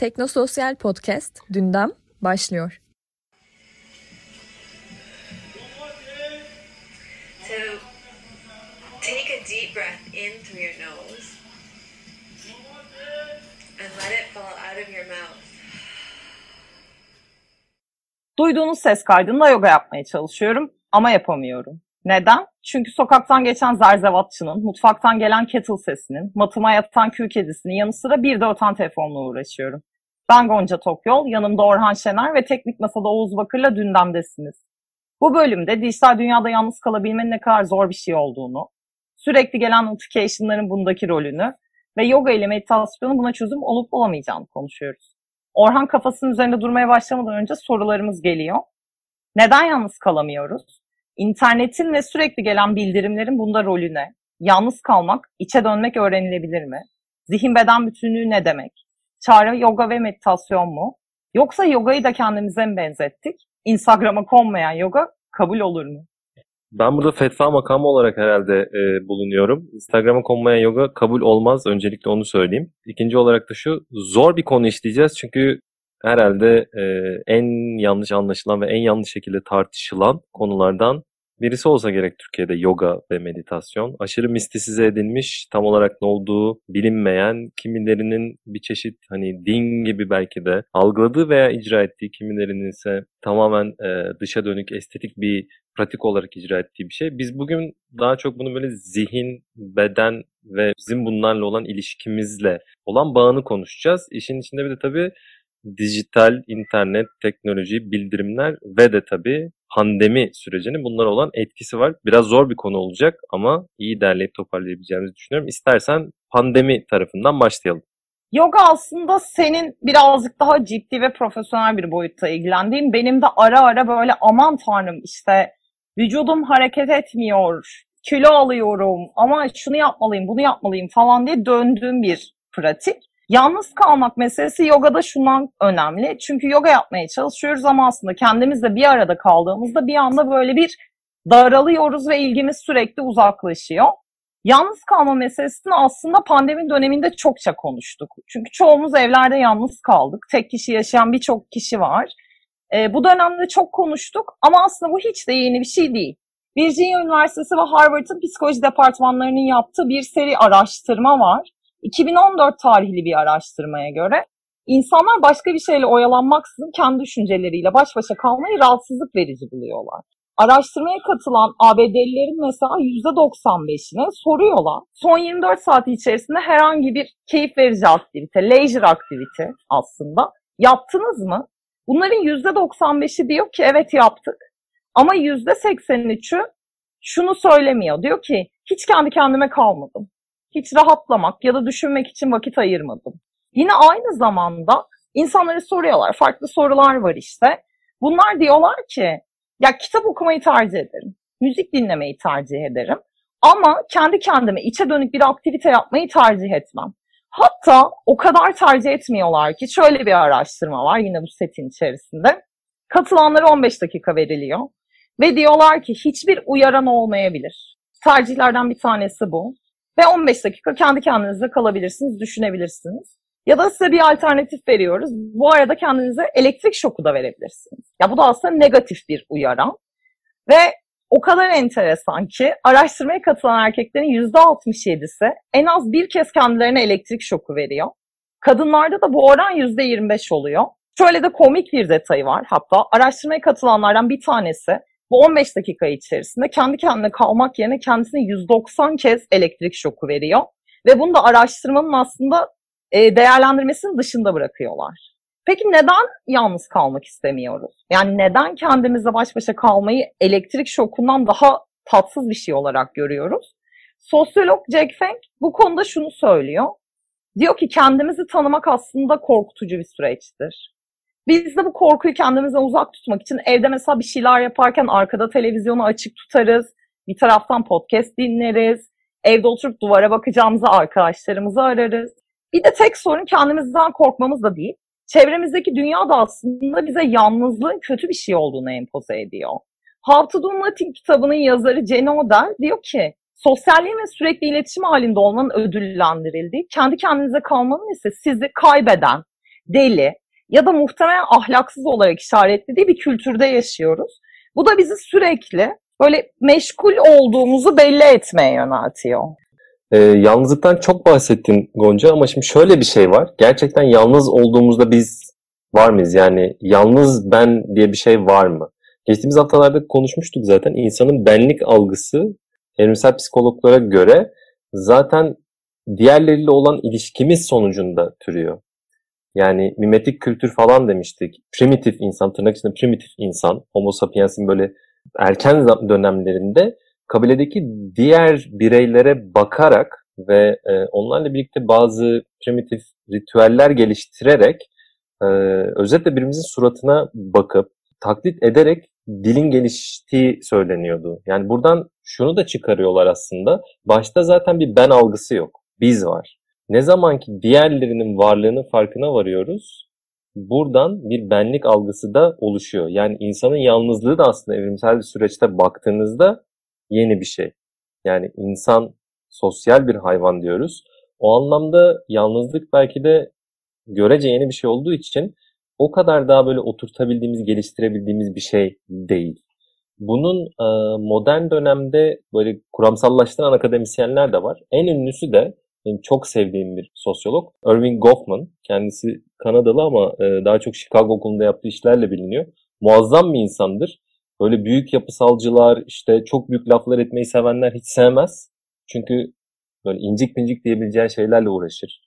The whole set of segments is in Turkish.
Teknososyal Podcast Dündem başlıyor. So take a deep breath in through your nose and let it fall out of your mouth. Duyduğunuz ses kaydında yoga yapmaya çalışıyorum ama yapamıyorum. Neden? Çünkü sokaktan geçen zerzevatçının, mutfaktan gelen kettle sesinin, matıma yatan kül kedisinin yanı sıra bir de öten telefonla uğraşıyorum. Ben Gonca Tokyol, yanımda Orhan Şener ve Teknik Masada Oğuz Bakır'la dündemdesiniz. Bu bölümde dijital dünyada yalnız kalabilmenin ne kadar zor bir şey olduğunu, sürekli gelen notification'ların bundaki rolünü ve yoga ile meditasyonun buna çözüm olup olamayacağını konuşuyoruz. Orhan kafasının üzerinde durmaya başlamadan önce sorularımız geliyor. Neden yalnız kalamıyoruz? İnternetin ve sürekli gelen bildirimlerin bunda rolü ne? Yalnız kalmak, içe dönmek öğrenilebilir mi? Zihin beden bütünlüğü ne demek? Çare yoga ve meditasyon mu? Yoksa yogayı da kendimize mi benzettik? Instagram'a konmayan yoga kabul olur mu? Ben burada fetva makamı olarak herhalde e, bulunuyorum. Instagram'a konmayan yoga kabul olmaz. Öncelikle onu söyleyeyim. İkinci olarak da şu, zor bir konu işleyeceğiz. Çünkü herhalde e, en yanlış anlaşılan ve en yanlış şekilde tartışılan konulardan birisi olsa gerek Türkiye'de yoga ve meditasyon. Aşırı mistisize edilmiş, tam olarak ne olduğu bilinmeyen, kimilerinin bir çeşit hani din gibi belki de algıladığı veya icra ettiği, kimilerinin ise tamamen e, dışa dönük estetik bir pratik olarak icra ettiği bir şey. Biz bugün daha çok bunu böyle zihin, beden ve bizim bunlarla olan ilişkimizle olan bağını konuşacağız. İşin içinde bir de tabii dijital, internet, teknoloji, bildirimler ve de tabii pandemi sürecinin bunlara olan etkisi var. Biraz zor bir konu olacak ama iyi derleyip toparlayabileceğimizi düşünüyorum. İstersen pandemi tarafından başlayalım. Yoga aslında senin birazcık daha ciddi ve profesyonel bir boyutta ilgilendiğin, benim de ara ara böyle aman tanrım işte vücudum hareket etmiyor, kilo alıyorum ama şunu yapmalıyım, bunu yapmalıyım falan diye döndüğüm bir pratik. Yalnız kalmak meselesi yogada şundan önemli. Çünkü yoga yapmaya çalışıyoruz ama aslında kendimizle bir arada kaldığımızda bir anda böyle bir daralıyoruz ve ilgimiz sürekli uzaklaşıyor. Yalnız kalma meselesini aslında pandemi döneminde çokça konuştuk. Çünkü çoğumuz evlerde yalnız kaldık. Tek kişi yaşayan birçok kişi var. E, bu dönemde çok konuştuk ama aslında bu hiç de yeni bir şey değil. Virginia Üniversitesi ve Harvard'ın psikoloji departmanlarının yaptığı bir seri araştırma var. 2014 tarihli bir araştırmaya göre insanlar başka bir şeyle oyalanmaksızın kendi düşünceleriyle baş başa kalmayı rahatsızlık verici buluyorlar. Araştırmaya katılan ABD'lilerin mesela %95'ine soruyorlar. Son 24 saat içerisinde herhangi bir keyif verici aktivite, leisure aktivite aslında yaptınız mı? Bunların %95'i diyor ki evet yaptık. Ama %83'ü şunu söylemiyor. Diyor ki hiç kendi kendime kalmadım hiç rahatlamak ya da düşünmek için vakit ayırmadım. Yine aynı zamanda insanlara soruyorlar. Farklı sorular var işte. Bunlar diyorlar ki ya kitap okumayı tercih ederim. Müzik dinlemeyi tercih ederim. Ama kendi kendime içe dönük bir aktivite yapmayı tercih etmem. Hatta o kadar tercih etmiyorlar ki şöyle bir araştırma var yine bu setin içerisinde. Katılanlara 15 dakika veriliyor. Ve diyorlar ki hiçbir uyaran olmayabilir. Tercihlerden bir tanesi bu. Ve 15 dakika kendi kendinize kalabilirsiniz, düşünebilirsiniz. Ya da size bir alternatif veriyoruz. Bu arada kendinize elektrik şoku da verebilirsiniz. Ya bu da aslında negatif bir uyaran. Ve o kadar enteresan ki araştırmaya katılan erkeklerin %67'si en az bir kez kendilerine elektrik şoku veriyor. Kadınlarda da bu oran %25 oluyor. Şöyle de komik bir detayı var. Hatta araştırmaya katılanlardan bir tanesi bu 15 dakika içerisinde kendi kendine kalmak yerine kendisine 190 kez elektrik şoku veriyor. Ve bunu da araştırmanın aslında e, değerlendirmesinin dışında bırakıyorlar. Peki neden yalnız kalmak istemiyoruz? Yani neden kendimizle baş başa kalmayı elektrik şokundan daha tatsız bir şey olarak görüyoruz? Sosyolog Jack Feng bu konuda şunu söylüyor. Diyor ki kendimizi tanımak aslında korkutucu bir süreçtir. Biz de bu korkuyu kendimizden uzak tutmak için evde mesela bir şeyler yaparken arkada televizyonu açık tutarız. Bir taraftan podcast dinleriz. Evde oturup duvara bakacağımızı arkadaşlarımızı ararız. Bir de tek sorun kendimizden korkmamız da değil. Çevremizdeki dünya da aslında bize yalnızlığın kötü bir şey olduğunu empoze ediyor. How to Do Nothing kitabının yazarı Jenny Odell diyor ki sosyalliğin ve sürekli iletişim halinde olmanın ödüllendirildiği, kendi kendinize kalmanın ise sizi kaybeden, deli ya da muhtemelen ahlaksız olarak işaretlediği bir kültürde yaşıyoruz. Bu da bizi sürekli böyle meşgul olduğumuzu belli etmeye yöneltiyor. Ee, yalnızlıktan çok bahsettin Gonca ama şimdi şöyle bir şey var. Gerçekten yalnız olduğumuzda biz var mıyız? Yani yalnız ben diye bir şey var mı? Geçtiğimiz haftalarda konuşmuştuk zaten. İnsanın benlik algısı evrimsel psikologlara göre zaten diğerleriyle olan ilişkimiz sonucunda türüyor. Yani mimetik kültür falan demiştik. Primitif insan, tırnak içinde primitif insan, homo sapiens'in böyle erken dönemlerinde kabiledeki diğer bireylere bakarak ve e, onlarla birlikte bazı primitif ritüeller geliştirerek e, özetle birimizin suratına bakıp taklit ederek dilin geliştiği söyleniyordu. Yani buradan şunu da çıkarıyorlar aslında. Başta zaten bir ben algısı yok. Biz var. Ne zaman ki diğerlerinin varlığının farkına varıyoruz, buradan bir benlik algısı da oluşuyor. Yani insanın yalnızlığı da aslında evrimsel bir süreçte baktığınızda yeni bir şey. Yani insan sosyal bir hayvan diyoruz. O anlamda yalnızlık belki de görece yeni bir şey olduğu için o kadar daha böyle oturtabildiğimiz, geliştirebildiğimiz bir şey değil. Bunun modern dönemde böyle kuramsallaştıran akademisyenler de var. En ünlüsü de benim çok sevdiğim bir sosyolog. Irving Goffman. Kendisi Kanadalı ama e, daha çok Chicago okulunda yaptığı işlerle biliniyor. Muazzam bir insandır. Böyle büyük yapısalcılar, işte çok büyük laflar etmeyi sevenler hiç sevmez. Çünkü böyle incik pincik diyebileceği şeylerle uğraşır.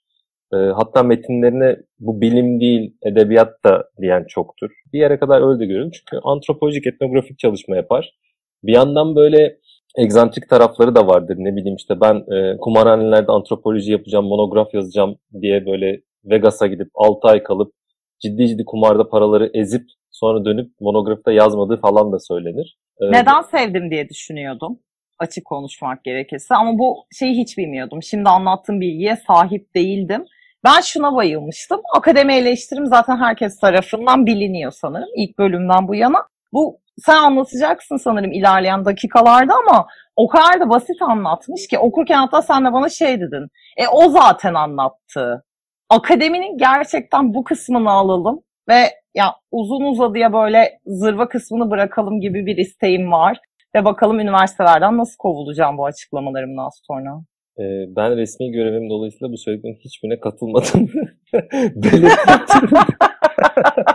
E, hatta metinlerine bu bilim değil, edebiyat da diyen çoktur. Bir yere kadar öyle de görüyorum. Çünkü antropolojik, etnografik çalışma yapar. Bir yandan böyle egzantrik tarafları da vardır. Ne bileyim işte ben e, kumarhanelerde antropoloji yapacağım, monograf yazacağım diye böyle Vegas'a gidip 6 ay kalıp ciddi ciddi kumarda paraları ezip sonra dönüp monografta yazmadığı falan da söylenir. Ee, Neden sevdim diye düşünüyordum açık konuşmak gerekirse ama bu şeyi hiç bilmiyordum. Şimdi anlattığım bilgiye sahip değildim. Ben şuna bayılmıştım. Akademi eleştirim zaten herkes tarafından biliniyor sanırım ilk bölümden bu yana. Bu sen anlatacaksın sanırım ilerleyen dakikalarda ama o kadar da basit anlatmış ki okurken hatta sen de bana şey dedin. E o zaten anlattı. Akademinin gerçekten bu kısmını alalım ve ya uzun uzadıya böyle zırva kısmını bırakalım gibi bir isteğim var. Ve bakalım üniversitelerden nasıl kovulacağım bu açıklamalarımdan sonra. Ee, ben resmi görevim dolayısıyla bu söylediklerin hiçbirine katılmadım. Belirttim.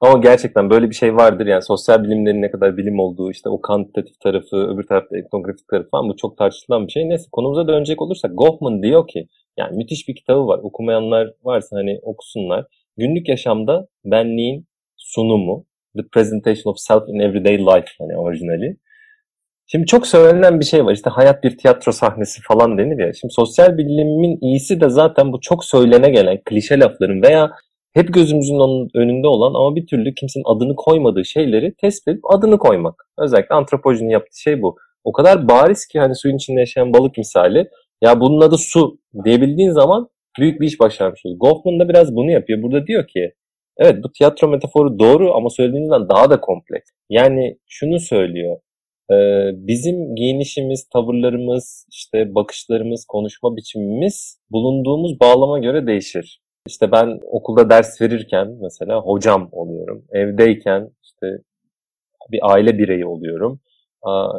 Ama gerçekten böyle bir şey vardır yani sosyal bilimlerin ne kadar bilim olduğu işte o kantitatif tarafı öbür tarafta etnografik tarafı falan bu çok tartışılan bir şey. Neyse konumuza dönecek olursak Goffman diyor ki yani müthiş bir kitabı var okumayanlar varsa hani okusunlar. Günlük yaşamda benliğin sunumu The Presentation of Self in Everyday Life hani orijinali. Şimdi çok söylenen bir şey var. İşte hayat bir tiyatro sahnesi falan denir ya. Şimdi sosyal bilimin iyisi de zaten bu çok söylene gelen klişe lafların veya hep gözümüzün önünde olan ama bir türlü kimsenin adını koymadığı şeyleri tespit edip adını koymak. Özellikle antropolojinin yaptığı şey bu. O kadar bariz ki hani suyun içinde yaşayan balık misali. Ya bunun adı su diyebildiğin zaman büyük bir iş başarmış oluyor. Goffman da biraz bunu yapıyor. Burada diyor ki evet bu tiyatro metaforu doğru ama söylediğinizden daha da kompleks. Yani şunu söylüyor. Bizim giyinişimiz, tavırlarımız, işte bakışlarımız, konuşma biçimimiz bulunduğumuz bağlama göre değişir. İşte ben okulda ders verirken mesela hocam oluyorum. Evdeyken işte bir aile bireyi oluyorum.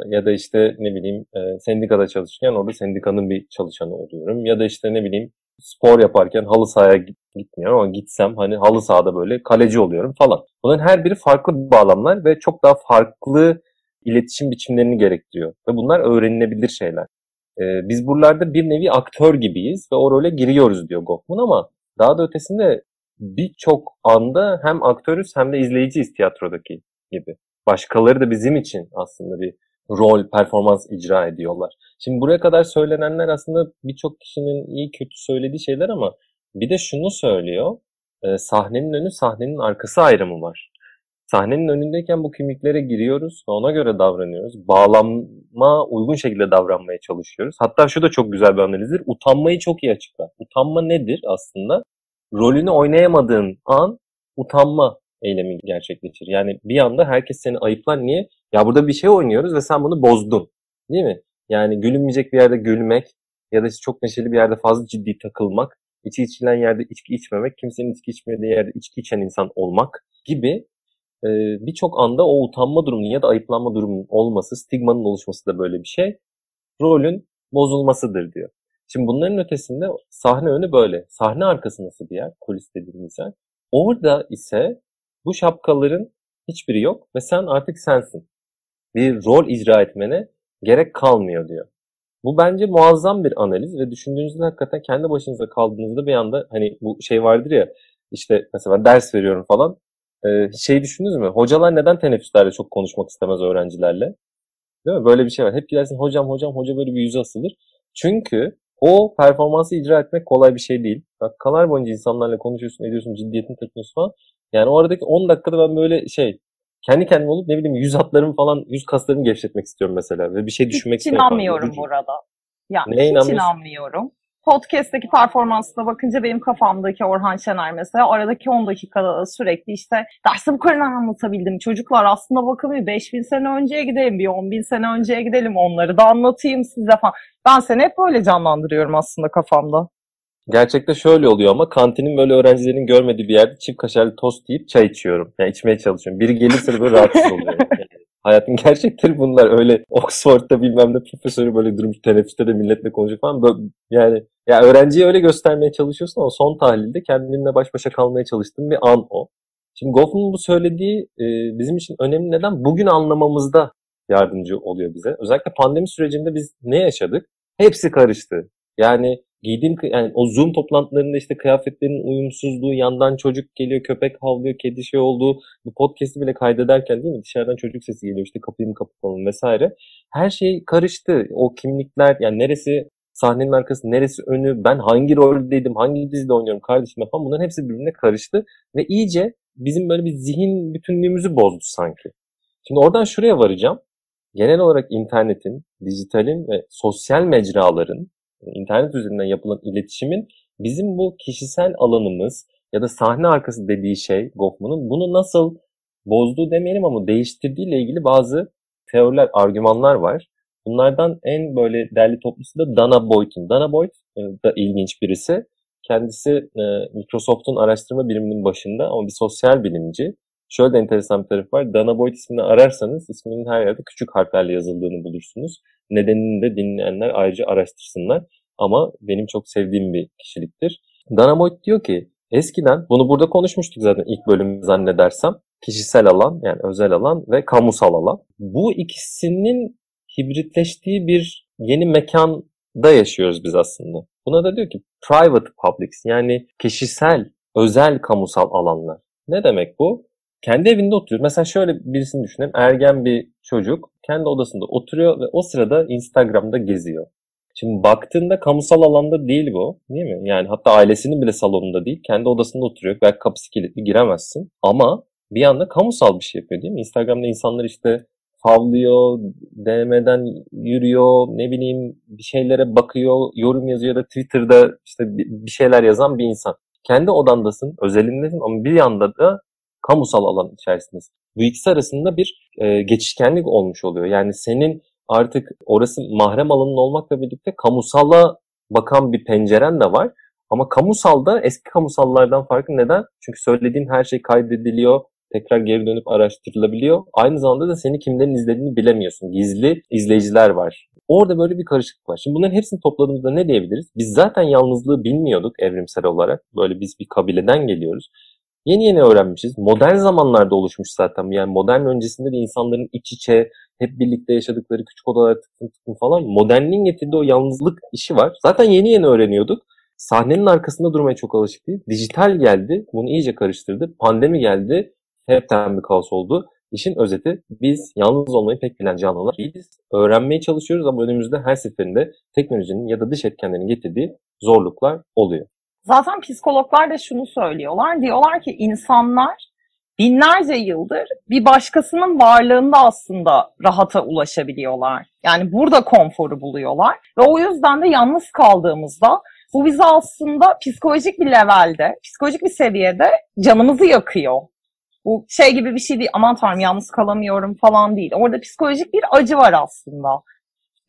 Ya da işte ne bileyim e, sendikada çalışırken orada sendikanın bir çalışanı oluyorum. Ya da işte ne bileyim spor yaparken halı sahaya gitmiyorum ama gitsem hani halı sahada böyle kaleci oluyorum falan. Bunların her biri farklı bağlamlar ve çok daha farklı iletişim biçimlerini gerektiriyor. Ve bunlar öğrenilebilir şeyler. Ee, biz buralarda bir nevi aktör gibiyiz ve o role giriyoruz diyor Goffman ama daha da ötesinde birçok anda hem aktörüz hem de izleyiciyiz tiyatrodaki gibi. Başkaları da bizim için aslında bir rol, performans icra ediyorlar. Şimdi buraya kadar söylenenler aslında birçok kişinin iyi kötü söylediği şeyler ama bir de şunu söylüyor. E, sahnenin önü, sahnenin arkası ayrımı var. Sahnenin önündeyken bu kimliklere giriyoruz ve ona göre davranıyoruz. Bağlanma uygun şekilde davranmaya çalışıyoruz. Hatta şu da çok güzel bir analizdir. Utanmayı çok iyi açıklar. Utanma nedir aslında? Rolünü oynayamadığın an utanma eylemi gerçekleşir. Yani bir anda herkes seni ayıplar. Niye? Ya burada bir şey oynuyoruz ve sen bunu bozdun. Değil mi? Yani gülünmeyecek bir yerde gülmek ya da çok neşeli bir yerde fazla ciddi takılmak içki içilen yerde içki içmemek, kimsenin içki içmediği yerde içki içen insan olmak gibi e, birçok anda o utanma durumunun ya da ayıplanma durumunun olması, stigmanın oluşması da böyle bir şey. Rolün bozulmasıdır diyor. Şimdi bunların ötesinde sahne önü böyle. Sahne arkası nasıl bir yer? Kulis dediğimiz yer. Orada ise bu şapkaların hiçbiri yok ve sen artık sensin. Bir rol icra etmene gerek kalmıyor diyor. Bu bence muazzam bir analiz ve düşündüğünüzde hakikaten kendi başınıza kaldığınızda bir anda hani bu şey vardır ya işte mesela ders veriyorum falan. Ee, şey düşündünüz mü? Hocalar neden teneffüslerde çok konuşmak istemez öğrencilerle? Değil mi? Böyle bir şey var. Hep gidersin hocam hocam hoca böyle bir yüzü asılır. Çünkü o performansı icra etmek kolay bir şey değil. Dakikalar boyunca insanlarla konuşuyorsun, ediyorsun, ciddiyetini takıyorsun falan. Yani o aradaki 10 dakikada ben böyle şey kendi kendime olup ne bileyim yüz hatlarımı falan, yüz kaslarımı gevşetmek istiyorum mesela. Ve bir şey düşünmek Hiç inanmıyorum burada. Ya Neye hiç inanmıyorum. Podcast'teki performansına bakınca benim kafamdaki Orhan Şener mesela aradaki 10 dakikada sürekli işte dersi bu kadar anlatabildim. Çocuklar aslında bakın bir 5000 sene önceye gidelim, bir 10 bin sene önceye gidelim onları da anlatayım size falan. Ben seni hep böyle canlandırıyorum aslında kafamda. Gerçekte şöyle oluyor ama kantinin böyle öğrencilerin görmediği bir yerde çift kaşarlı tost yiyip çay içiyorum. Yani içmeye çalışıyorum. Biri gelirse böyle rahatsız oluyorum. Yani hayatın gerçekleri bunlar. Öyle Oxford'da bilmem ne profesörü böyle durmuş teneffüste de milletle konuşuyor falan. Böyle, yani ya öğrenciye öyle göstermeye çalışıyorsun ama son tahlilde kendinle baş başa kalmaya çalıştığın bir an o. Şimdi Goffman'ın bu söylediği e, bizim için önemli neden? Bugün anlamamızda yardımcı oluyor bize. Özellikle pandemi sürecinde biz ne yaşadık? Hepsi karıştı. Yani giydiğim yani o Zoom toplantılarında işte kıyafetlerin uyumsuzluğu, yandan çocuk geliyor, köpek havlıyor, kedi şey olduğu bu podcast'i bile kaydederken değil mi? Dışarıdan çocuk sesi geliyor işte kapıyı mı kapatalım vesaire. Her şey karıştı. O kimlikler yani neresi sahnenin arkası, neresi önü, ben hangi roldeydim, hangi dizide oynuyorum kardeşim falan bunların hepsi birbirine karıştı ve iyice bizim böyle bir zihin bütünlüğümüzü bozdu sanki. Şimdi oradan şuraya varacağım. Genel olarak internetin, dijitalin ve sosyal mecraların internet üzerinden yapılan iletişimin bizim bu kişisel alanımız ya da sahne arkası dediği şey Goffman'ın bunu nasıl bozduğu demeyelim ama değiştirdiğiyle ilgili bazı teoriler, argümanlar var. Bunlardan en böyle değerli toplusu da Dana Boyd'un. Dana Boyd e, da ilginç birisi. Kendisi e, Microsoft'un araştırma biriminin başında ama bir sosyal bilimci. Şöyle de enteresan bir tarafı var. Dana Boyd ismini ararsanız isminin her yerde küçük harflerle yazıldığını bulursunuz. Nedenini de dinleyenler ayrıca araştırsınlar. Ama benim çok sevdiğim bir kişiliktir. Dana Boyd diyor ki eskiden bunu burada konuşmuştuk zaten ilk bölüm zannedersem. Kişisel alan yani özel alan ve kamusal alan. Bu ikisinin hibritleştiği bir yeni mekanda yaşıyoruz biz aslında. Buna da diyor ki private publics yani kişisel, özel kamusal alanlar. Ne demek bu? Kendi evinde oturuyor. Mesela şöyle birisini düşünelim. Ergen bir çocuk kendi odasında oturuyor ve o sırada Instagram'da geziyor. Şimdi baktığında kamusal alanda değil bu. Değil mi? Yani hatta ailesinin bile salonunda değil. Kendi odasında oturuyor. Belki kapısı kilitli giremezsin. Ama bir anda kamusal bir şey yapıyor değil mi? Instagram'da insanlar işte favlıyor, DM'den yürüyor, ne bileyim bir şeylere bakıyor, yorum yazıyor ya da Twitter'da işte bir şeyler yazan bir insan. Kendi odandasın, özelindesin ama bir yanda da kamusal alan içerisindesin. Bu ikisi arasında bir e, geçişkenlik olmuş oluyor. Yani senin artık orası mahrem alanın olmakla birlikte kamusala bakan bir penceren de var. Ama kamusalda eski kamusallardan farkı neden? Çünkü söylediğin her şey kaydediliyor, tekrar geri dönüp araştırılabiliyor. Aynı zamanda da seni kimden izlediğini bilemiyorsun. Gizli izleyiciler var. Orada böyle bir karışıklık var. Şimdi bunların hepsini topladığımızda ne diyebiliriz? Biz zaten yalnızlığı bilmiyorduk evrimsel olarak. Böyle biz bir kabileden geliyoruz. Yeni yeni öğrenmişiz. Modern zamanlarda oluşmuş zaten. Yani modern öncesinde de insanların iç içe hep birlikte yaşadıkları küçük odalar tıklım tıklım falan. Modernliğin getirdiği o yalnızlık işi var. Zaten yeni yeni öğreniyorduk. Sahnenin arkasında durmaya çok alışık değil. Dijital geldi. Bunu iyice karıştırdı. Pandemi geldi. Hepten bir kaos oldu. İşin özeti biz yalnız olmayı pek bilen canlılar değiliz. Öğrenmeye çalışıyoruz ama önümüzde her seferinde teknolojinin ya da dış etkenlerin getirdiği zorluklar oluyor. Zaten psikologlar da şunu söylüyorlar. Diyorlar ki insanlar binlerce yıldır bir başkasının varlığında aslında rahata ulaşabiliyorlar. Yani burada konforu buluyorlar. Ve o yüzden de yalnız kaldığımızda bu bizi aslında psikolojik bir levelde, psikolojik bir seviyede canımızı yakıyor. Bu şey gibi bir şey değil. Aman tanrım yalnız kalamıyorum falan değil. Orada psikolojik bir acı var aslında.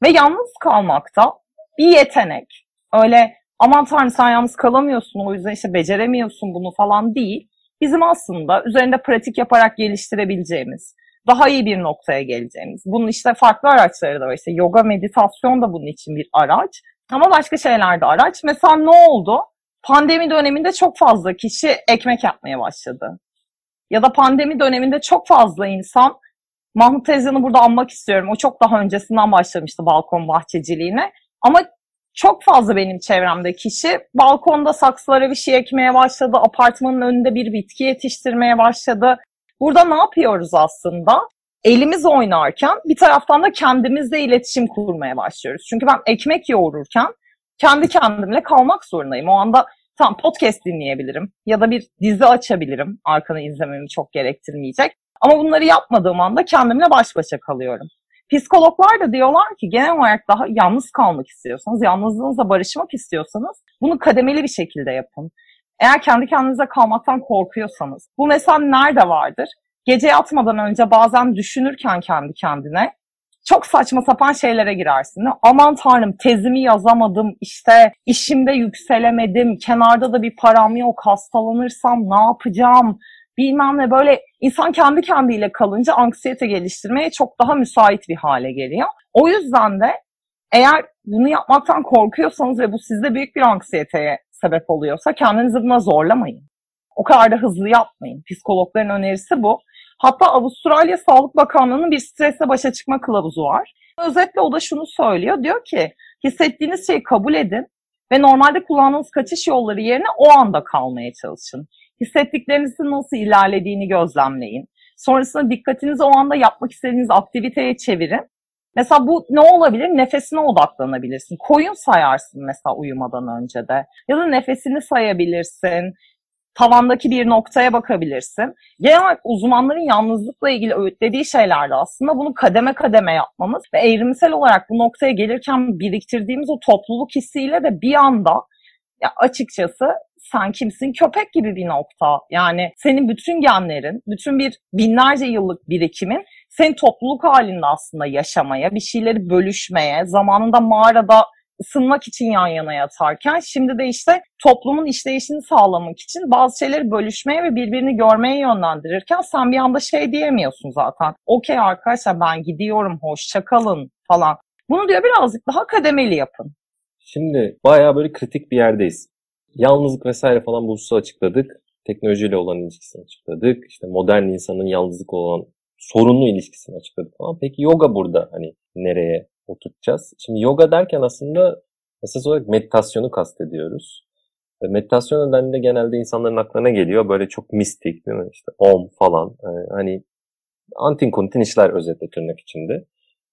Ve yalnız kalmakta bir yetenek. Öyle aman tanrım sen yalnız kalamıyorsun o yüzden işte beceremiyorsun bunu falan değil. Bizim aslında üzerinde pratik yaparak geliştirebileceğimiz, daha iyi bir noktaya geleceğimiz. Bunun işte farklı araçları da var. İşte yoga, meditasyon da bunun için bir araç. Ama başka şeyler de araç. Mesela ne oldu? Pandemi döneminde çok fazla kişi ekmek yapmaya başladı. Ya da pandemi döneminde çok fazla insan Mahmut Tezcan'ı burada anmak istiyorum. O çok daha öncesinden başlamıştı balkon bahçeciliğine. Ama çok fazla benim çevremde kişi balkonda saksılara bir şey ekmeye başladı. Apartmanın önünde bir bitki yetiştirmeye başladı. Burada ne yapıyoruz aslında? Elimiz oynarken bir taraftan da kendimizle iletişim kurmaya başlıyoruz. Çünkü ben ekmek yoğururken kendi kendimle kalmak zorundayım. O anda tam podcast dinleyebilirim ya da bir dizi açabilirim. Arkanı izlememi çok gerektirmeyecek. Ama bunları yapmadığım anda kendimle baş başa kalıyorum. Psikologlar da diyorlar ki genel olarak daha yalnız kalmak istiyorsanız, yalnızlığınızla barışmak istiyorsanız bunu kademeli bir şekilde yapın. Eğer kendi kendinize kalmaktan korkuyorsanız, bu mesela nerede vardır? Gece yatmadan önce bazen düşünürken kendi kendine çok saçma sapan şeylere girersin. Aman tanrım tezimi yazamadım, işte işimde yükselemedim, kenarda da bir param yok, hastalanırsam ne yapacağım, bilmem ne böyle insan kendi kendiyle kalınca anksiyete geliştirmeye çok daha müsait bir hale geliyor. O yüzden de eğer bunu yapmaktan korkuyorsanız ve bu sizde büyük bir anksiyeteye sebep oluyorsa kendinizi buna zorlamayın. O kadar da hızlı yapmayın. Psikologların önerisi bu. Hatta Avustralya Sağlık Bakanlığı'nın bir stresle başa çıkma kılavuzu var. Özetle o da şunu söylüyor. Diyor ki hissettiğiniz şeyi kabul edin ve normalde kullandığınız kaçış yolları yerine o anda kalmaya çalışın. Hissettiklerinizin nasıl ilerlediğini gözlemleyin. Sonrasında dikkatinizi o anda yapmak istediğiniz aktiviteye çevirin. Mesela bu ne olabilir? Nefesine odaklanabilirsin. Koyun sayarsın mesela uyumadan önce de. Ya da nefesini sayabilirsin. Tavandaki bir noktaya bakabilirsin. Genel olarak uzmanların yalnızlıkla ilgili öğütlediği şeyler de aslında bunu kademe kademe yapmamız ve evrimsel olarak bu noktaya gelirken biriktirdiğimiz o topluluk hissiyle de bir anda ya açıkçası sen kimsin köpek gibi bir nokta. Yani senin bütün genlerin, bütün bir binlerce yıllık birikimin senin topluluk halinde aslında yaşamaya, bir şeyleri bölüşmeye, zamanında mağarada ısınmak için yan yana yatarken şimdi de işte toplumun işleyişini sağlamak için bazı şeyleri bölüşmeye ve birbirini görmeye yönlendirirken sen bir anda şey diyemiyorsun zaten. Okey arkadaşlar ben gidiyorum hoşça kalın falan. Bunu diyor birazcık daha kademeli yapın. Şimdi bayağı böyle kritik bir yerdeyiz. Yalnızlık vesaire falan bu hususu açıkladık. Teknolojiyle olan ilişkisini açıkladık. İşte modern insanın yalnızlık olan sorunlu ilişkisini açıkladık falan. Peki yoga burada hani nereye oturtacağız? Şimdi yoga derken aslında esas olarak meditasyonu kastediyoruz. Ve meditasyon nedeninde genelde insanların aklına geliyor böyle çok mistik değil mi? İşte om falan. Yani hani antin kuntin işler özetle tırnak içinde.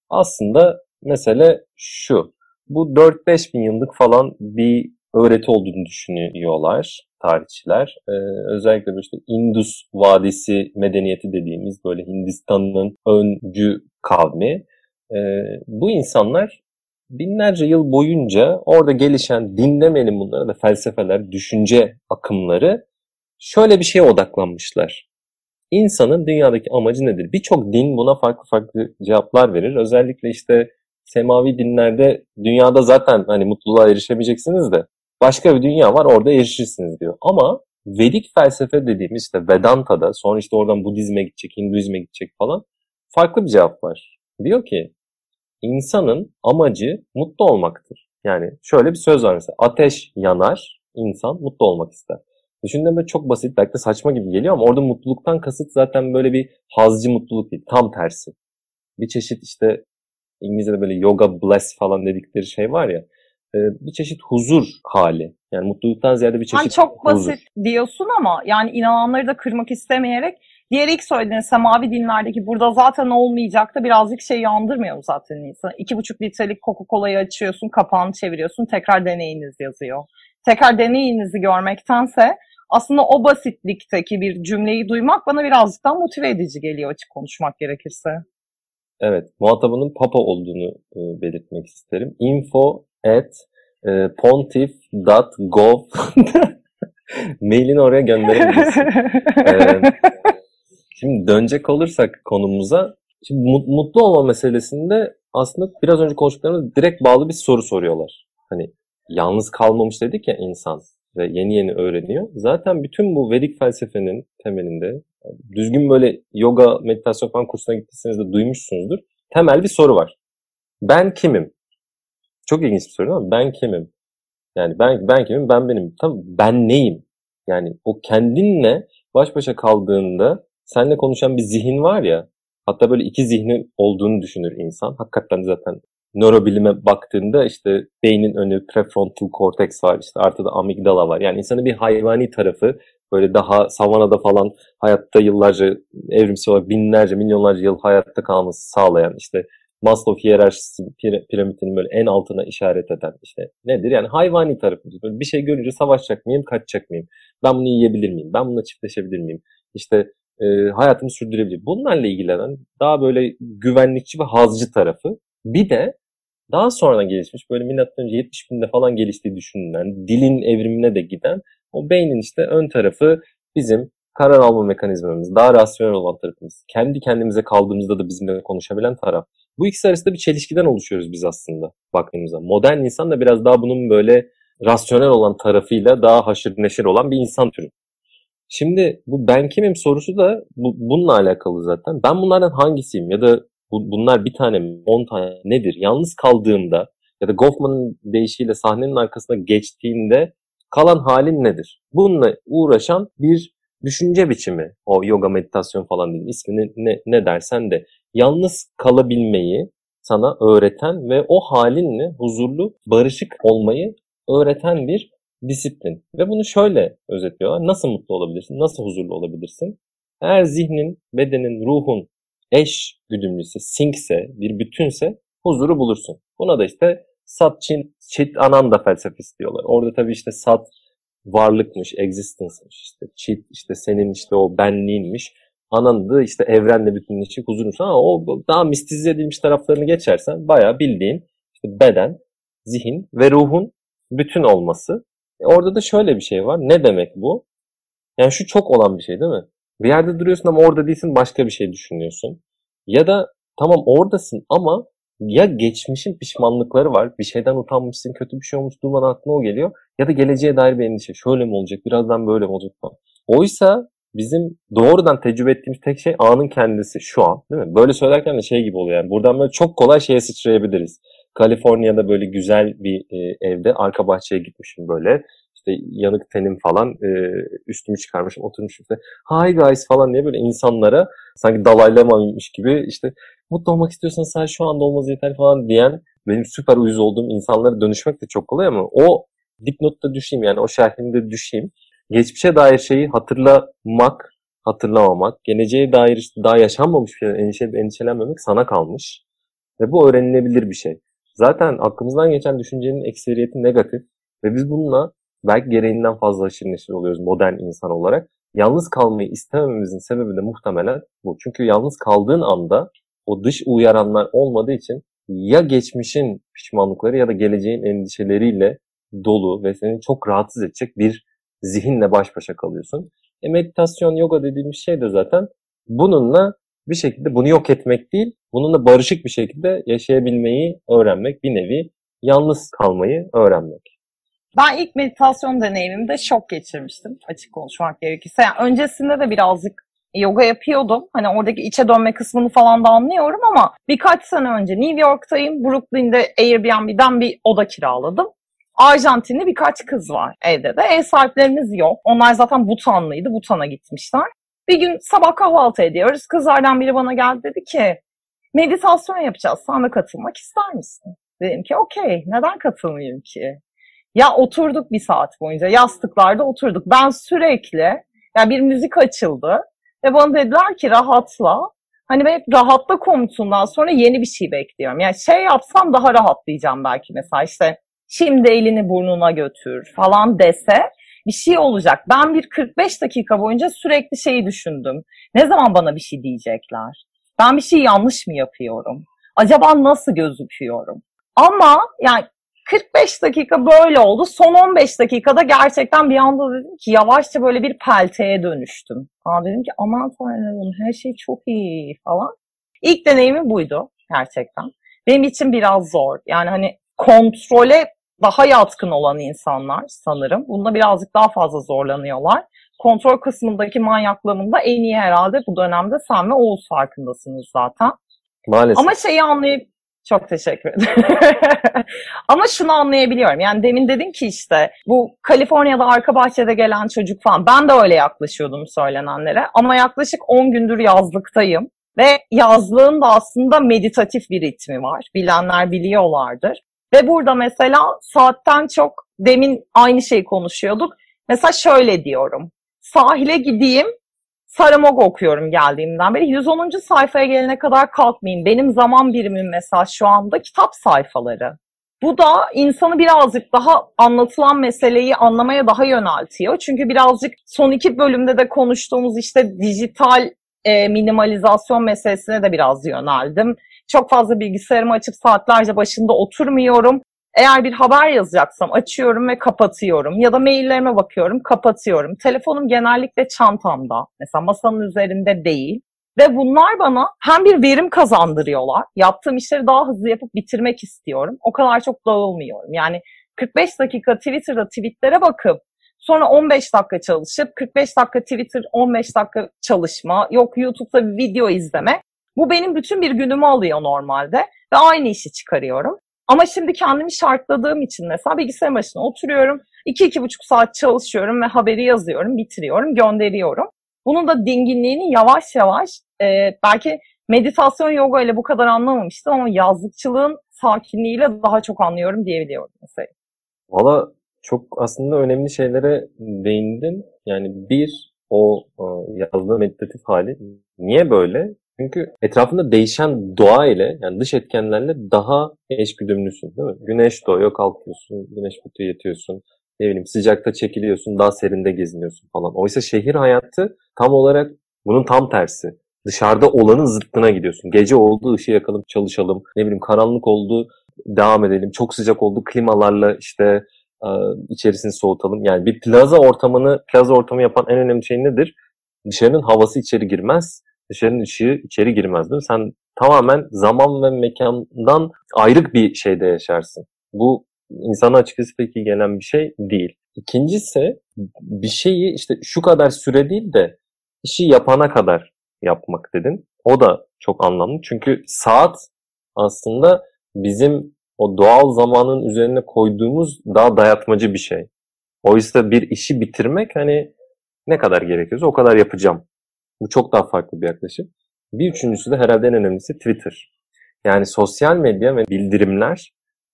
Aslında mesele şu. Bu 4-5 bin yıllık falan bir öğreti olduğunu düşünüyorlar tarihçiler. Ee, özellikle işte Indus Vadisi medeniyeti dediğimiz böyle Hindistan'ın öncü kavmi. Ee, bu insanlar binlerce yıl boyunca orada gelişen dinlemeyelim bunları da felsefeler, düşünce akımları şöyle bir şeye odaklanmışlar. İnsanın dünyadaki amacı nedir? Birçok din buna farklı farklı cevaplar verir. Özellikle işte semavi dinlerde dünyada zaten hani mutluluğa erişemeyeceksiniz de başka bir dünya var orada erişirsiniz diyor. Ama Vedik felsefe dediğimiz işte Vedanta'da sonra işte oradan Budizm'e gidecek, Hinduizm'e gidecek falan farklı bir cevap var. Diyor ki insanın amacı mutlu olmaktır. Yani şöyle bir söz var mesela ateş yanar, insan mutlu olmak ister. Düşündüğümde çok basit belki de saçma gibi geliyor ama orada mutluluktan kasıt zaten böyle bir hazcı mutluluk değil. Tam tersi. Bir çeşit işte İngilizce'de böyle yoga bliss falan dedikleri şey var ya e, bir çeşit huzur hali. Yani mutluluktan ziyade bir çeşit hani çok huzur. basit diyorsun ama yani inananları da kırmak istemeyerek diğer ilk söylediğin semavi dinlerdeki burada zaten olmayacaktı birazcık şey yandırmıyor zaten insan. İki buçuk litrelik Coca-Cola'yı açıyorsun, kapağını çeviriyorsun, tekrar deneyiniz yazıyor. Tekrar deneyinizi görmektense aslında o basitlikteki bir cümleyi duymak bana birazcık daha motive edici geliyor açık konuşmak gerekirse. Evet, muhatabının Papa olduğunu e, belirtmek isterim. Info at e, pontiff.gov mailini oraya gönderebilirsin. ee, şimdi dönecek olursak konumuza, şimdi mutlu olma meselesinde aslında biraz önce konuştuklarımız direkt bağlı bir soru soruyorlar. Hani yalnız kalmamış dedik ya insan ve yeni yeni öğreniyor. Zaten bütün bu Vedik felsefenin temelinde düzgün böyle yoga, meditasyon falan kursuna gittiyseniz de duymuşsunuzdur. Temel bir soru var. Ben kimim? Çok ilginç bir soru ama ben kimim? Yani ben ben kimim? Ben benim. Tabii ben neyim? Yani o kendinle baş başa kaldığında seninle konuşan bir zihin var ya. Hatta böyle iki zihni olduğunu düşünür insan. Hakikaten zaten nörobilime baktığında işte beynin önü prefrontal korteks var işte artı da amigdala var. Yani insanın bir hayvani tarafı böyle daha savanada falan hayatta yıllarca evrimsel olarak binlerce milyonlarca yıl hayatta kalması sağlayan işte Maslow hiyerarşisi piramidinin böyle en altına işaret eden işte nedir? Yani hayvani tarafımız. Böyle bir şey görünce savaşacak mıyım, kaçacak mıyım? Ben bunu yiyebilir miyim? Ben bununla çiftleşebilir miyim? İşte e, hayatımı sürdürebilir. Bunlarla ilgilenen daha böyle güvenlikçi ve hazcı tarafı. Bir de daha sonradan gelişmiş böyle milattan önce 70 binde falan geliştiği düşünülen dilin evrimine de giden o beynin işte ön tarafı bizim karar alma mekanizmamız, daha rasyonel olan tarafımız. Kendi kendimize kaldığımızda da bizimle konuşabilen taraf. Bu ikisi arasında bir çelişkiden oluşuyoruz biz aslında baktığımızda. Modern insan da biraz daha bunun böyle rasyonel olan tarafıyla daha haşır neşir olan bir insan türü. Şimdi bu ben kimim sorusu da bu, bununla alakalı zaten. Ben bunlardan hangisiyim ya da bu, bunlar bir tane mi, on tane nedir? Yalnız kaldığımda ya da Goffman'ın deyişiyle sahnenin arkasına geçtiğinde kalan halin nedir? Bununla uğraşan bir düşünce biçimi. O yoga meditasyon falan değil. İsmini ne, ne dersen de. Yalnız kalabilmeyi sana öğreten ve o halinle huzurlu, barışık olmayı öğreten bir disiplin. Ve bunu şöyle özetliyorlar. Nasıl mutlu olabilirsin? Nasıl huzurlu olabilirsin? Eğer zihnin, bedenin, ruhun eş güdümlüyse, sinkse, bir bütünse huzuru bulursun. Buna da işte Sat Çin, Çit Ananda felsefesi diyorlar. Orada tabii işte Sat varlıkmış, existence'mış. İşte Çit işte senin işte o benliğinmiş. Ananda işte evrenle bütünleşik huzurmuş. Ama o daha mistize edilmiş taraflarını geçersen bayağı bildiğin işte beden, zihin ve ruhun bütün olması. E orada da şöyle bir şey var. Ne demek bu? Yani şu çok olan bir şey değil mi? Bir yerde duruyorsun ama orada değilsin başka bir şey düşünüyorsun. Ya da tamam oradasın ama ya geçmişin pişmanlıkları var. Bir şeyden utanmışsın, kötü bir şey olmuş durmadan aklına o geliyor. Ya da geleceğe dair bir endişe. Şöyle mi olacak, birazdan böyle mi olacak falan. Oysa bizim doğrudan tecrübe ettiğimiz tek şey anın kendisi şu an. Değil mi? Böyle söylerken de şey gibi oluyor. Yani buradan böyle çok kolay şeye sıçrayabiliriz. Kaliforniya'da böyle güzel bir e, evde arka bahçeye gitmişim böyle işte yanık tenim falan e, üstümü çıkarmışım oturmuşum işte hi guys falan diye böyle insanlara sanki dalaylamaymış gibi işte mutlu olmak istiyorsan sen şu anda olmaz yeter falan diyen benim süper uyuz olduğum insanlara dönüşmek de çok kolay ama o dipnotta düşeyim yani o şerhinde düşeyim. Geçmişe dair şeyi hatırlamak, hatırlamamak, geleceğe dair işte daha yaşanmamış bir şeyden endişe, endişelenmemek sana kalmış. Ve bu öğrenilebilir bir şey. Zaten aklımızdan geçen düşüncenin ekseriyeti negatif ve biz bununla belki gereğinden fazla neşir oluyoruz modern insan olarak. Yalnız kalmayı istemememizin sebebi de muhtemelen bu. Çünkü yalnız kaldığın anda o dış uyaranlar olmadığı için ya geçmişin pişmanlıkları ya da geleceğin endişeleriyle dolu ve seni çok rahatsız edecek bir zihinle baş başa kalıyorsun. E meditasyon, yoga dediğimiz şey de zaten bununla bir şekilde bunu yok etmek değil, bununla barışık bir şekilde yaşayabilmeyi öğrenmek, bir nevi yalnız kalmayı öğrenmek. Ben ilk meditasyon deneyimimde şok geçirmiştim açık konuşmak gerekirse. Yani öncesinde de birazcık yoga yapıyordum. Hani oradaki içe dönme kısmını falan da anlıyorum ama birkaç sene önce New York'tayım. Brooklyn'de Airbnb'den bir oda kiraladım. Arjantinli birkaç kız var evde de. Ev sahiplerimiz yok. Onlar zaten Butanlıydı. Butan'a gitmişler. Bir gün sabah kahvaltı ediyoruz. Kızlardan biri bana geldi dedi ki meditasyon yapacağız. De katılmak ister misin? Dedim ki okey neden katılmayayım ki? Ya oturduk bir saat boyunca yastıklarda oturduk. Ben sürekli yani bir müzik açıldı ve bana dediler ki rahatla. Hani ben hep rahatla komutundan sonra yeni bir şey bekliyorum. Yani şey yapsam daha rahatlayacağım belki mesela işte şimdi elini burnuna götür falan dese bir şey olacak. Ben bir 45 dakika boyunca sürekli şeyi düşündüm. Ne zaman bana bir şey diyecekler? Ben bir şey yanlış mı yapıyorum? Acaba nasıl gözüküyorum? Ama yani 45 dakika böyle oldu. Son 15 dakikada gerçekten bir anda dedim ki yavaşça böyle bir pelteye dönüştüm. Aa dedim ki aman tanrım her şey çok iyi falan. İlk deneyimi buydu gerçekten. Benim için biraz zor. Yani hani kontrole daha yatkın olan insanlar sanırım. Bunda birazcık daha fazla zorlanıyorlar. Kontrol kısmındaki manyaklığımın en iyi herhalde bu dönemde sen ve Oğuz farkındasınız zaten. Maalesef. Ama şeyi anlayıp çok teşekkür ederim. Ama şunu anlayabiliyorum. Yani demin dedin ki işte bu Kaliforniya'da arka bahçede gelen çocuk falan. Ben de öyle yaklaşıyordum söylenenlere. Ama yaklaşık 10 gündür yazlıktayım. Ve yazlığın da aslında meditatif bir ritmi var. Bilenler biliyorlardır. Ve burada mesela saatten çok demin aynı şeyi konuşuyorduk. Mesela şöyle diyorum. Sahile gideyim, Saramog okuyorum geldiğimden beri. 110. sayfaya gelene kadar kalkmayayım. Benim zaman birimim mesela şu anda kitap sayfaları. Bu da insanı birazcık daha anlatılan meseleyi anlamaya daha yöneltiyor. Çünkü birazcık son iki bölümde de konuştuğumuz işte dijital e, minimalizasyon meselesine de biraz yöneldim. Çok fazla bilgisayarımı açıp saatlerce başında oturmuyorum. Eğer bir haber yazacaksam açıyorum ve kapatıyorum. Ya da maillerime bakıyorum, kapatıyorum. Telefonum genellikle çantamda. Mesela masanın üzerinde değil. Ve bunlar bana hem bir verim kazandırıyorlar. Yaptığım işleri daha hızlı yapıp bitirmek istiyorum. O kadar çok dağılmıyorum. Yani 45 dakika Twitter'da tweetlere bakıp sonra 15 dakika çalışıp 45 dakika Twitter, 15 dakika çalışma, yok YouTube'da bir video izleme. Bu benim bütün bir günümü alıyor normalde ve aynı işi çıkarıyorum. Ama şimdi kendimi şartladığım için mesela bilgisayar başına oturuyorum. 2-2,5 saat çalışıyorum ve haberi yazıyorum, bitiriyorum, gönderiyorum. Bunun da dinginliğini yavaş yavaş e, belki meditasyon yoga ile bu kadar anlamamıştım ama yazlıkçılığın sakinliğiyle daha çok anlıyorum diyebiliyorum mesela. Valla çok aslında önemli şeylere değindin. Yani bir, o e, yazdığı meditatif hali. Niye böyle? Çünkü etrafında değişen doğa ile yani dış etkenlerle daha eşgüdümlüsün değil mi? Güneş doğuyor kalkıyorsun, güneş bitiyor yatıyorsun. Ne bileyim sıcakta çekiliyorsun, daha serinde geziniyorsun falan. Oysa şehir hayatı tam olarak bunun tam tersi. Dışarıda olanın zıttına gidiyorsun. Gece oldu ışığı yakalım çalışalım. Ne bileyim karanlık oldu devam edelim. Çok sıcak oldu klimalarla işte içerisini soğutalım. Yani bir plaza ortamını, plaza ortamı yapan en önemli şey nedir? Dışarının havası içeri girmez dışarının ışığı içeri girmez değil mi? Sen tamamen zaman ve mekandan ayrık bir şeyde yaşarsın. Bu insana açıkçası pek iyi gelen bir şey değil. İkincisi bir şeyi işte şu kadar süre değil de işi yapana kadar yapmak dedin. O da çok anlamlı. Çünkü saat aslında bizim o doğal zamanın üzerine koyduğumuz daha dayatmacı bir şey. Oysa bir işi bitirmek hani ne kadar gerekiyorsa o kadar yapacağım bu çok daha farklı bir yaklaşım. Bir üçüncüsü de herhalde en önemlisi Twitter. Yani sosyal medya ve bildirimler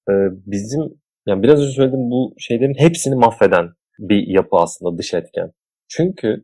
e, bizim yani biraz önce söylediğim bu şeylerin hepsini mahveden bir yapı aslında dış etken. Çünkü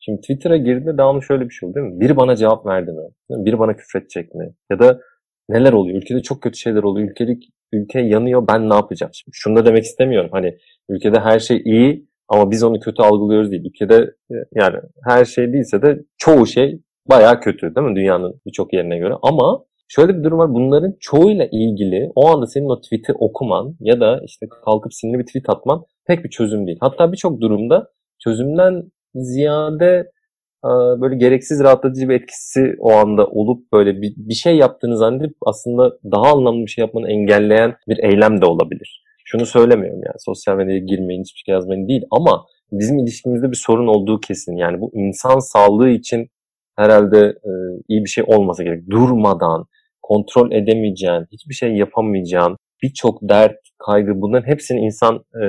şimdi Twitter'a girdiğinde devamlı şöyle bir şey oldu değil mi? Biri bana cevap verdi mi? Biri bana küfredecek mi? Ya da neler oluyor? Ülkede çok kötü şeyler oluyor. Ülkelik, ülke yanıyor. Ben ne yapacağım? Şimdi şunu da demek istemiyorum. Hani ülkede her şey iyi ama biz onu kötü algılıyoruz değil. Ülkede e, yani her şey değilse de çoğu şey bayağı kötü değil mi dünyanın birçok yerine göre. Ama şöyle bir durum var. Bunların çoğuyla ilgili o anda senin o tweet'i okuman ya da işte kalkıp sinirli bir tweet atman pek bir çözüm değil. Hatta birçok durumda çözümden ziyade e, böyle gereksiz rahatlatıcı bir etkisi o anda olup böyle bir, bir şey yaptığını zannedip aslında daha anlamlı bir şey yapmanı engelleyen bir eylem de olabilir şunu söylemiyorum yani sosyal medyaya girmeyin, hiçbir şey yazmayın değil ama bizim ilişkimizde bir sorun olduğu kesin. Yani bu insan sağlığı için herhalde e, iyi bir şey olmasa gerek. Durmadan, kontrol edemeyeceğin, hiçbir şey yapamayacağın, birçok dert, kaygı bunların hepsini insan e,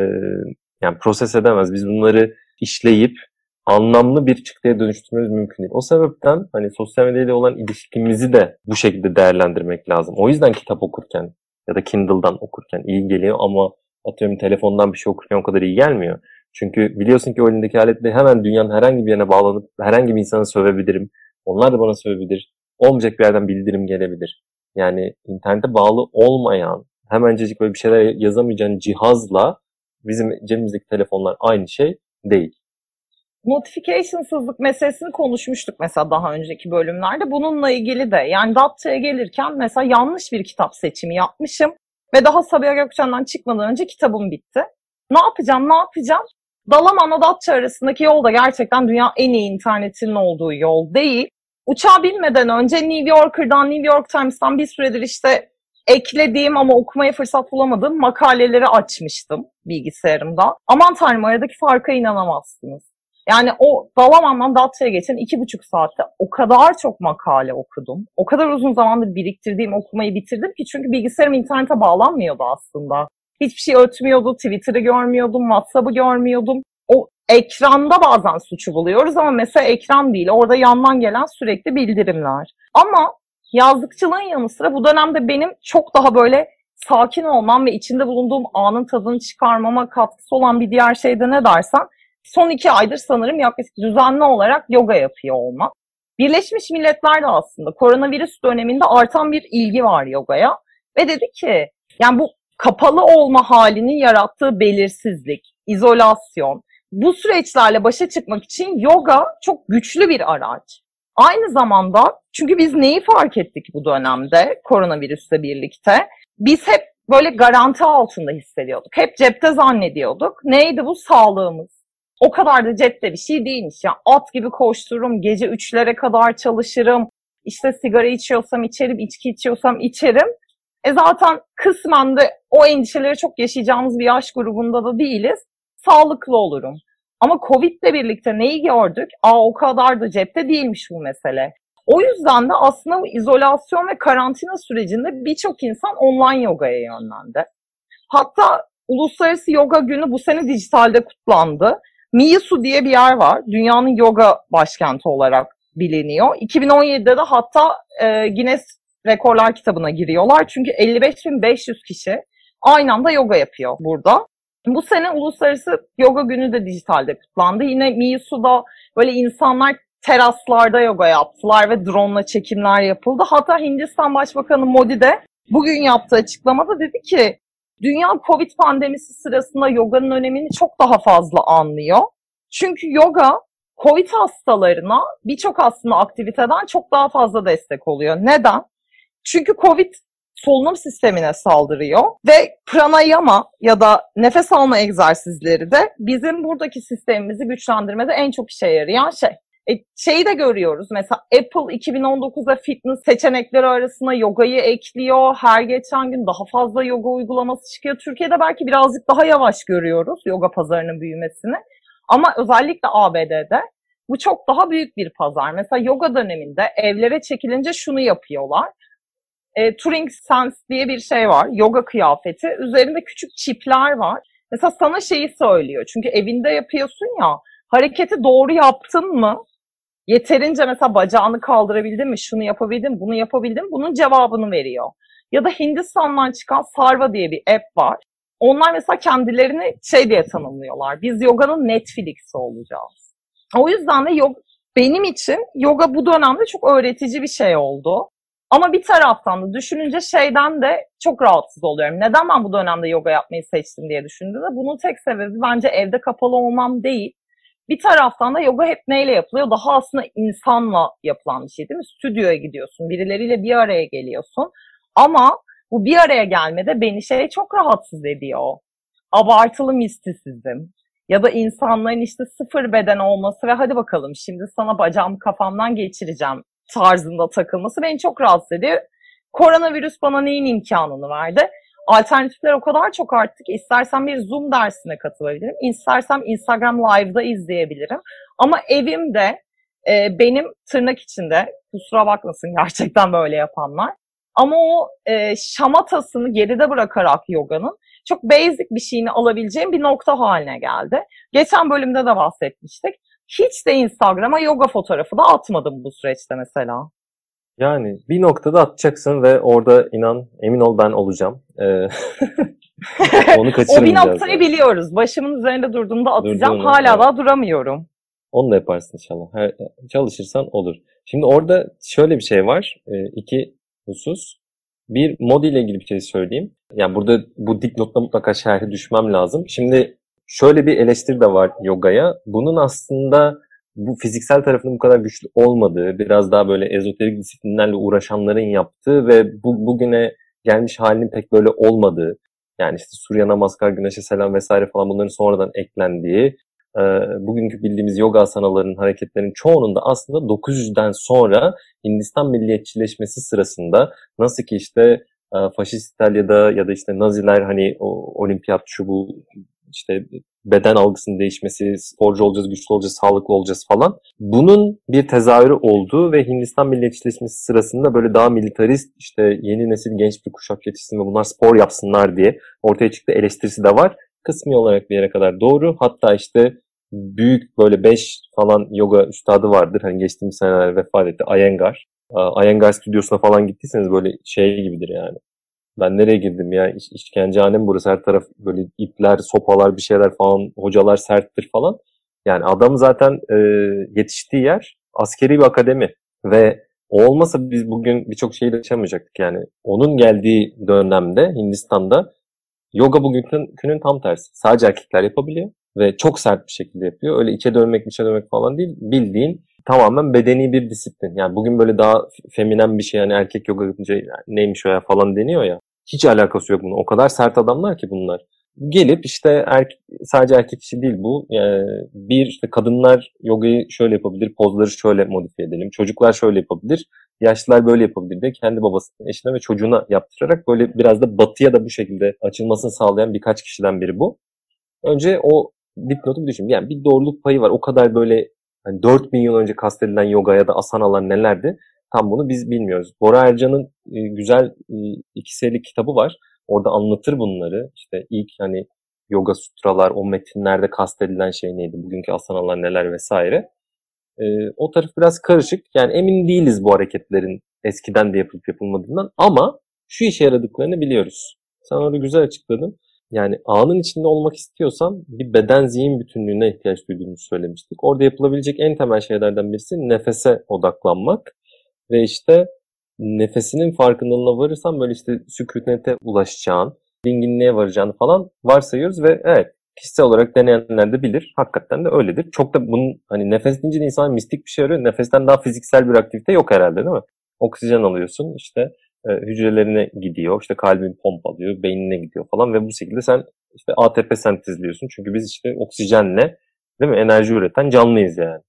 yani proses edemez. Biz bunları işleyip anlamlı bir çıktıya dönüştürmemiz mümkün değil. O sebepten hani sosyal medyayla olan ilişkimizi de bu şekilde değerlendirmek lazım. O yüzden kitap okurken ya da Kindle'dan okurken iyi geliyor ama atıyorum telefondan bir şey okurken o kadar iyi gelmiyor. Çünkü biliyorsun ki o elindeki aletle hemen dünyanın herhangi bir yerine bağlanıp herhangi bir insana sövebilirim. Onlar da bana sövebilir. Olmayacak bir yerden bildirim gelebilir. Yani internete bağlı olmayan, hemencecik böyle bir şeyler yazamayacağın cihazla bizim cebimizdeki telefonlar aynı şey değil notificationsızlık meselesini konuşmuştuk mesela daha önceki bölümlerde. Bununla ilgili de yani Datça'ya gelirken mesela yanlış bir kitap seçimi yapmışım ve daha Sabiha Gökçen'den çıkmadan önce kitabım bitti. Ne yapacağım ne yapacağım? Dalaman'la Datça arasındaki yol da gerçekten dünya en iyi internetinin olduğu yol değil. Uçağa binmeden önce New Yorker'dan, New York Times'tan bir süredir işte eklediğim ama okumaya fırsat bulamadığım makaleleri açmıştım bilgisayarımda. Aman tanrım aradaki farka inanamazsınız. Yani o Dalaman'dan Datça'ya geçen iki buçuk saatte o kadar çok makale okudum. O kadar uzun zamandır biriktirdiğim okumayı bitirdim ki çünkü bilgisayarım internete bağlanmıyordu aslında. Hiçbir şey ötmüyordu, Twitter'ı görmüyordum, WhatsApp'ı görmüyordum. O ekranda bazen suçu buluyoruz ama mesela ekran değil. Orada yandan gelen sürekli bildirimler. Ama yazdıkçılığın yanı sıra bu dönemde benim çok daha böyle sakin olmam ve içinde bulunduğum anın tadını çıkarmama katkısı olan bir diğer şey de ne dersen son iki aydır sanırım yaklaşık düzenli olarak yoga yapıyor olmak. Birleşmiş Milletler de aslında koronavirüs döneminde artan bir ilgi var yogaya ve dedi ki yani bu kapalı olma halinin yarattığı belirsizlik, izolasyon, bu süreçlerle başa çıkmak için yoga çok güçlü bir araç. Aynı zamanda çünkü biz neyi fark ettik bu dönemde koronavirüsle birlikte? Biz hep böyle garanti altında hissediyorduk. Hep cepte zannediyorduk. Neydi bu? Sağlığımız. O kadar da cepte bir şey değilmiş. Yani at gibi koştururum, gece üçlere kadar çalışırım. İşte sigara içiyorsam içerim, içki içiyorsam içerim. E zaten kısmen de o endişeleri çok yaşayacağımız bir yaş grubunda da değiliz. Sağlıklı olurum. Ama Covid'le birlikte neyi gördük? Aa o kadar da cepte değilmiş bu mesele. O yüzden de aslında bu izolasyon ve karantina sürecinde birçok insan online yogaya yönlendi. Hatta Uluslararası Yoga Günü bu sene dijitalde kutlandı. Miyasu diye bir yer var. Dünyanın yoga başkenti olarak biliniyor. 2017'de de hatta e, Guinness Rekorlar kitabına giriyorlar. Çünkü 55.500 kişi aynı anda yoga yapıyor burada. Bu sene Uluslararası Yoga Günü de dijitalde kutlandı. Yine Miyasu'da böyle insanlar teraslarda yoga yaptılar ve drone çekimler yapıldı. Hatta Hindistan Başbakanı Modi de bugün yaptığı açıklamada dedi ki dünya Covid pandemisi sırasında yoganın önemini çok daha fazla anlıyor. Çünkü yoga Covid hastalarına birçok aslında aktiviteden çok daha fazla destek oluyor. Neden? Çünkü Covid solunum sistemine saldırıyor ve pranayama ya da nefes alma egzersizleri de bizim buradaki sistemimizi güçlendirmede en çok işe yarayan şey. E, şeyi de görüyoruz mesela Apple 2019'da fitness seçenekleri arasında yogayı ekliyor. Her geçen gün daha fazla yoga uygulaması çıkıyor. Türkiye'de belki birazcık daha yavaş görüyoruz yoga pazarının büyümesini. Ama özellikle ABD'de bu çok daha büyük bir pazar. Mesela yoga döneminde evlere çekilince şunu yapıyorlar e, Turing Sense diye bir şey var. Yoga kıyafeti. Üzerinde küçük çipler var. Mesela sana şeyi söylüyor. Çünkü evinde yapıyorsun ya. Hareketi doğru yaptın mı? Yeterince mesela bacağını kaldırabildin mi? Şunu yapabildin, bunu yapabildin. Bunun cevabını veriyor. Ya da Hindistan'dan çıkan Sarva diye bir app var. Onlar mesela kendilerini şey diye tanımlıyorlar. Biz yoganın Netflix'i olacağız. O yüzden de yoga, benim için yoga bu dönemde çok öğretici bir şey oldu. Ama bir taraftan da düşününce şeyden de çok rahatsız oluyorum. Neden ben bu dönemde yoga yapmayı seçtim diye düşündüğümde bunun tek sebebi bence evde kapalı olmam değil. Bir taraftan da yoga hep neyle yapılıyor? Daha aslında insanla yapılan bir şey değil mi? Stüdyoya gidiyorsun, birileriyle bir araya geliyorsun. Ama bu bir araya gelmede beni şey çok rahatsız ediyor. Abartılı mistisizm ya da insanların işte sıfır beden olması ve hadi bakalım şimdi sana bacağımı kafamdan geçireceğim tarzında takılması beni çok rahatsız ediyor. Koronavirüs bana neyin imkanını verdi? Alternatifler o kadar çok arttı ki istersen bir Zoom dersine katılabilirim. istersem Instagram Live'da izleyebilirim. Ama evimde e, benim tırnak içinde kusura bakmasın gerçekten böyle yapanlar. Ama o e, şamatasını geride bırakarak yoganın çok basic bir şeyini alabileceğim bir nokta haline geldi. Geçen bölümde de bahsetmiştik. Hiç de Instagram'a yoga fotoğrafı da atmadım bu süreçte mesela. Yani bir noktada atacaksın ve orada inan emin ol ben olacağım. Ee, onu o bir noktayı yani. biliyoruz. Başımın üzerinde durduğumda atacağım. Durduğunu, Hala evet. daha duramıyorum. Onu da yaparsın inşallah. Her, çalışırsan olur. Şimdi orada şöyle bir şey var. E, iki husus. Bir mod ile ilgili bir şey söyleyeyim. Yani burada bu dipnotta mutlaka şerhi düşmem lazım. Şimdi şöyle bir eleştiri de var yogaya. Bunun aslında bu fiziksel tarafının bu kadar güçlü olmadığı, biraz daha böyle ezoterik disiplinlerle uğraşanların yaptığı ve bu, bugüne gelmiş halinin pek böyle olmadığı, yani işte Surya Namaskar, Güneşe Selam vesaire falan bunların sonradan eklendiği, e, bugünkü bildiğimiz yoga asanalarının hareketlerinin çoğunun da aslında 900'den sonra Hindistan milliyetçileşmesi sırasında nasıl ki işte e, faşist İtalya'da ya da işte Naziler hani o olimpiyat şu bu işte beden algısının değişmesi, sporcu olacağız, güçlü olacağız, sağlıklı olacağız falan. Bunun bir tezahürü olduğu ve Hindistan milliyetçileşmesi sırasında böyle daha militarist işte yeni nesil genç bir kuşak yetişsin ve bunlar spor yapsınlar diye ortaya çıktı eleştirisi de var. Kısmi olarak bir yere kadar doğru. Hatta işte büyük böyle 5 falan yoga üstadı vardır. Hani geçtiğimiz senelerde vefat etti. Iyengar. Iyengar stüdyosuna falan gittiyseniz böyle şey gibidir yani. Ben nereye girdim ya? İş, işkencehane mi burası? Her taraf böyle ipler, sopalar, bir şeyler falan. Hocalar serttir falan. Yani adam zaten e, yetiştiği yer askeri bir akademi. Ve o olmasa biz bugün birçok şeyi yaşamayacaktık yani. Onun geldiği dönemde Hindistan'da yoga bugünkünün tam tersi. Sadece erkekler yapabiliyor ve çok sert bir şekilde yapıyor. Öyle içe dönmek, içe dönmek falan değil. Bildiğin tamamen bedeni bir disiplin. Yani bugün böyle daha feminen bir şey yani erkek yoga yapınca neymiş o ya falan deniyor ya. Hiç alakası yok bunun. O kadar sert adamlar ki bunlar. Gelip işte erkek, sadece erkek işi değil bu. Yani bir işte kadınlar yogayı şöyle yapabilir, pozları şöyle modifiye edelim. Çocuklar şöyle yapabilir, yaşlılar böyle yapabilir de kendi babasının eşine ve çocuğuna yaptırarak böyle biraz da batıya da bu şekilde açılmasını sağlayan birkaç kişiden biri bu. Önce o dipnotu bir düşün. Yani bir doğruluk payı var. O kadar böyle hani 4 bin yıl önce kastedilen yoga ya da asanalar nelerdi? Tam bunu biz bilmiyoruz. Bora Ercan'ın e, güzel e, kitabı var. Orada anlatır bunları. İşte ilk hani yoga sutralar, o metinlerde kastedilen şey neydi, bugünkü asanalar neler vesaire. E, o taraf biraz karışık. Yani emin değiliz bu hareketlerin eskiden de yapılıp yapılmadığından ama şu işe yaradıklarını biliyoruz. Sen orada güzel açıkladın. Yani anın içinde olmak istiyorsan bir beden zihin bütünlüğüne ihtiyaç duyduğunu söylemiştik. Orada yapılabilecek en temel şeylerden birisi nefese odaklanmak. Ve işte nefesinin farkındalığına varırsan böyle işte sükunete ulaşacağın, dinginliğe varacağını falan varsayıyoruz ve evet kişisel olarak deneyenler de bilir. Hakikaten de öyledir. Çok da bunun hani nefes deyince insan mistik bir şey arıyor. Nefesten daha fiziksel bir aktivite yok herhalde değil mi? Oksijen alıyorsun işte e, hücrelerine gidiyor. işte kalbin pompalıyor, beynine gidiyor falan ve bu şekilde sen işte ATP sentezliyorsun. Çünkü biz işte oksijenle değil mi enerji üreten canlıyız yani.